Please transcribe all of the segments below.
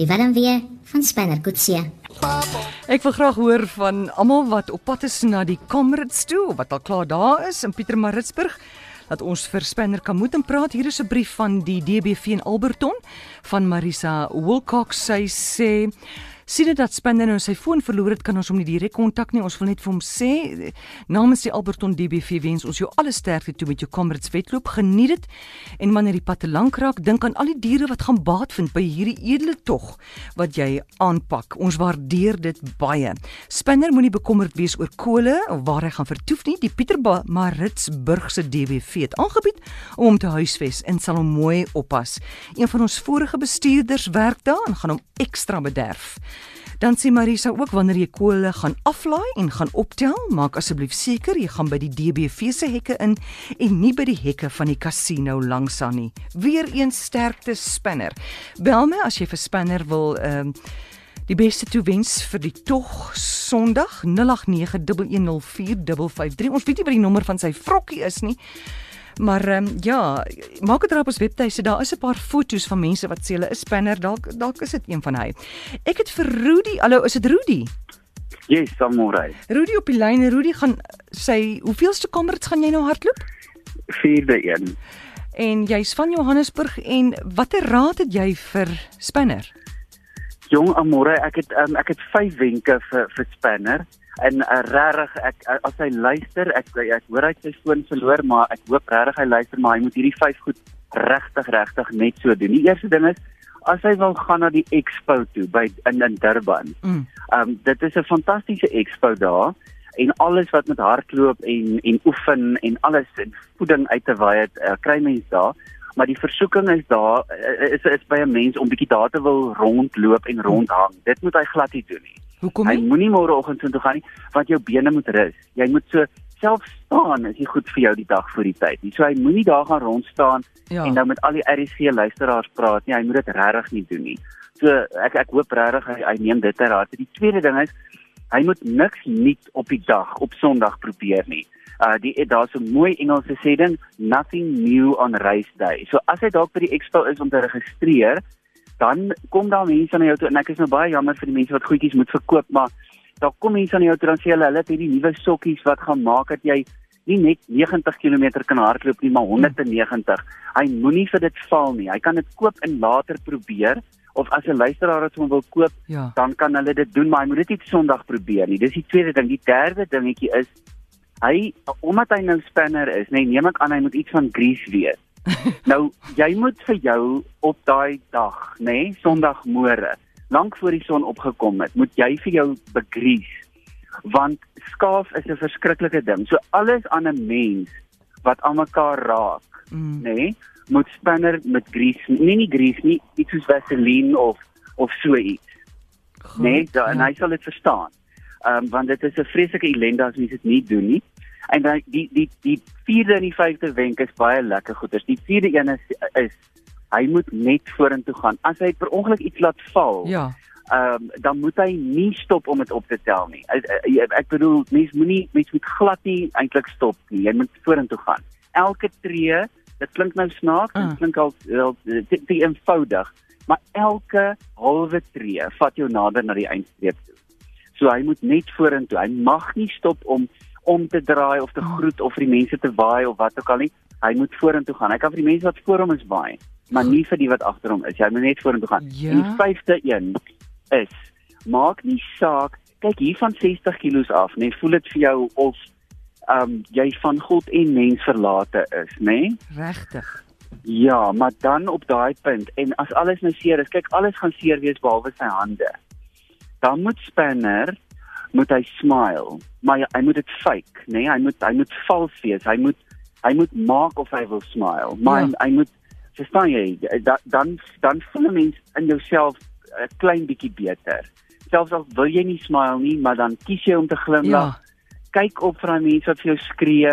Die Willem weer van Spanner Kutsie. Ek wil graag hoor van almal wat op pad is na die Comrades toe, wat al klaar daar is in Pietermaritzburg. Dat ons vir Spanner kan moet en praat. Hier is 'n brief van die DBV in Alberton van Marisa Wilcox. Sy sê sien dit dat Spinner nou sy foon verloor het, kan ons hom nie direk kontak nie. Ons wil net vir hom sê namens die Alberton DBV wens ons jou alle sterkte toe met jou Comrades wedloop. Geniet dit. En wanneer die pad te lank raak, dink aan al die diere wat gaan baat vind by hierdie edele tog wat jy aanpak. Ons waardeer dit baie. Spinner moenie bekommerd wees oor kole of waar hy gaan vertoef nie. Die Pietermaritzburg se DBV het aangebied om hom te huisves en sal hom mooi oppas. Een van ons vorige bestuurders werk daar en gaan hom ekstra bederf. Dan sê Marisa ook wanneer jy kole gaan aflaai en gaan optel, maak asseblief seker jy gaan by die DBV se hekke in en nie by die hekke van die kasino langs aan nie. Weereens sterkte Spinner. Bel my as jy vir Spinner wil ehm um, die beste toewens vir die tog Sondag 0891104553. Ons weet nie wat die nommer van sy vrokkie is nie. Maar ehm um, ja, maak dit op ons webtuiste. Daar is 'n paar foto's van mense wat sê hulle is spanner. Dalk dalk is dit een van hy. Ek het vir Rudy, hallo, is dit Rudy? Yes, Samurai. Rudy op die lyn. Rudy gaan sy hoeveelste kamerits gaan jy nou hardloop? Vierde een. En jy's van Johannesburg en watter raad het jy vir spanner? Jong Amore, ek het um, ek het 5 wenke vir vir spanner en uh, regtig ek uh, as hy luister ek ek hoor hy sy foon verloor maar ek hoop regtig hy luister maar hy moet hierdie vyf goed regtig regtig net so doen. Die eerste ding is as hy wil gaan na die expo toe by in in Durban. Mm. um, dit is 'n fantastiese expo daar en alles wat met hardloop en en oefen en alles en voeding uit te waai het uh, kry mense daar maar die versoeking is daar is is by 'n mens om bietjie daar te wil rondloop en rondhang. Dit moet hy glad nie doen nie. Hoekom nie? Hy moenie môreoggend toe gaan nie, want jou bene moet rus. Jy moet so self staan is nie goed vir jou die dag voor die tyd nie. So hy moenie daar gaan rond staan ja. en nou met al die RSG luisteraars praat nie. Hy moet dit regtig nie doen nie. So ek ek hoop regtig hy, hy neem dit ter harte. Die tweede ding is hy moet niks nuut op die dag op Sondag probeer nie. Uh die daar's 'n mooi Engelse sê ding, nothing new on race day. So as hy dalk by die expo is om te registreer, dan kom daar mense na jou toe en ek is nou baie jammer vir die mense wat goedjies moet verkoop, maar daar kom mense aan jou toe dan sê hulle hulle het hierdie nuwe sokkies wat gaan maak dat jy nie net 90 km kan hardloop nie, maar 190. Hy moenie vir dit val nie. Hy kan dit koop en later probeer of as 'n luisteraar dit wil koop, ja. dan kan hulle dit doen, maar hy moet dit nie Sondag probeer nie. Dis die tweede ding. Die derde dingetjie is hy omdat hy nou spanner is, nee, neem ek aan hy moet iets van grease weet. nou jy moet vir jou op daai dag, nê, nee, Sondagmôre, lank voor die son opgekom het, moet jy vir jou begries. Want skaaf is 'n verskriklike ding. So alles aan 'n mens wat aan mekaar raak, mm. nê, nee, moet spanner met grease, nie nie grease nie, iets soos vaseline of of so iets. Nee, dan ja. hy sal dit verstaan. Ehm um, want dit is 'n vreeslike ellende as mens dit nie doen nie. En dan die die die vierde en die vyfde wenk is baie lekker goeders. Die vierde een is is hy moet net vorentoe gaan. As hy per ongeluk iets laat val, ja. Ehm um, dan moet hy nie stop om dit op te tel nie. Ek, bedoel mens moenie mens moet glad nie eintlik stop nie. Jy moet vorentoe gaan. Elke tree, dit klink nou snaaks, dit uh. klink al te, te eenvoudig, maar elke halwe tree vat jou nader na die eindstreep toe. So hy moet net vorentoe. Hy mag nie stop om om te draai of te groet of vir die mense te waai of wat ook al nie. Hy moet vorentoe gaan. Hy kan vir die mense wat voor hom is waai, maar nie vir die wat agter hom is. Hy moet net vorentoe gaan. Ja? En die vyfde een is maak nie saak kyk hier van 60 kg af, nee, voel dit vir jou of ehm um, jy van God en mens verlate is, nê? Nee? Regtig. Ja, maar dan op daai punt en as alles nou seer is, kyk alles gaan seer wees behalwe sy hande. Dan moet Spanner moet hy smile, maar hy moet dit fake, nê? Nee? Hy moet hy moet vals wees. Hy moet hy moet maak of hy wil smile. Maar ja. hy, hy moet verstaan jy, da, dan dan voel 'n mens in jouself 'n klein bietjie beter. Selfs al wil jy nie smile nie, maar dan kies jy om te glimlag. Ja. Kyk op vir daai mense wat vir jou skree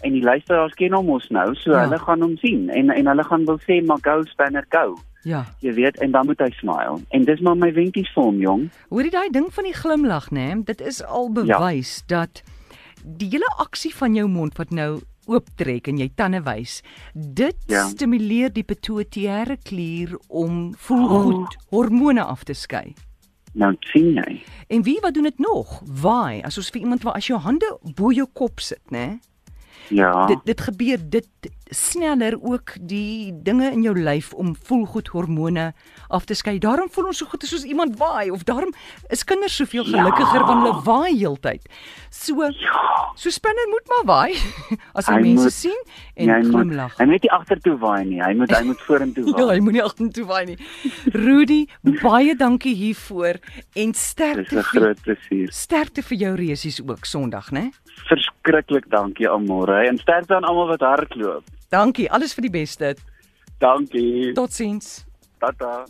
en die luisteraars ken hom mos nou, so ja. hulle gaan hom sien en en hulle gaan wil sê, "Maar go Spanner go." Ja. Jy weet en dan moet hy smile. En dis maar my wenkies vir hom, jong. Hoorie daai ding van die glimlag, né? Nee? Dit is al bewys ja. dat die hele aksie van jou mond wat nou ooptrek en jy tande wys, dit ja. stimuleer die pituitêre klier om voelgoed oh. hormone af te skei. Nou sien jy. En wie wat doen dit nog? Waai, as ons vir iemand wat as jou hande bo jou kop sit, né? Ja. Dit dit gebeur dit sneller ook die dinge in jou lyf om voelgoed hormone af te skei. Daarom voel ons so goed as ons iemand waai of daarom is kinders soveel gelukkiger ja. wanneer hulle waai heeltyd. So ja. so spinner moet maar waai as hy mense moet, sien en ja, glimlag. Hy moet nie agtertoe waai nie. Hy moet hy moet vorentoe waai. ja, hy moenie agtertoe waai nie. Rudy, baie dankie hiervoor en sterkte. Dis 'n groot plesier. Sterkte vir jou reusies ook Sondag, né? Verskriklik dankie almore en sterkte aan almal wat hardloop. Dankie, alles vir die beste. Dankie. Totsiens. Tata.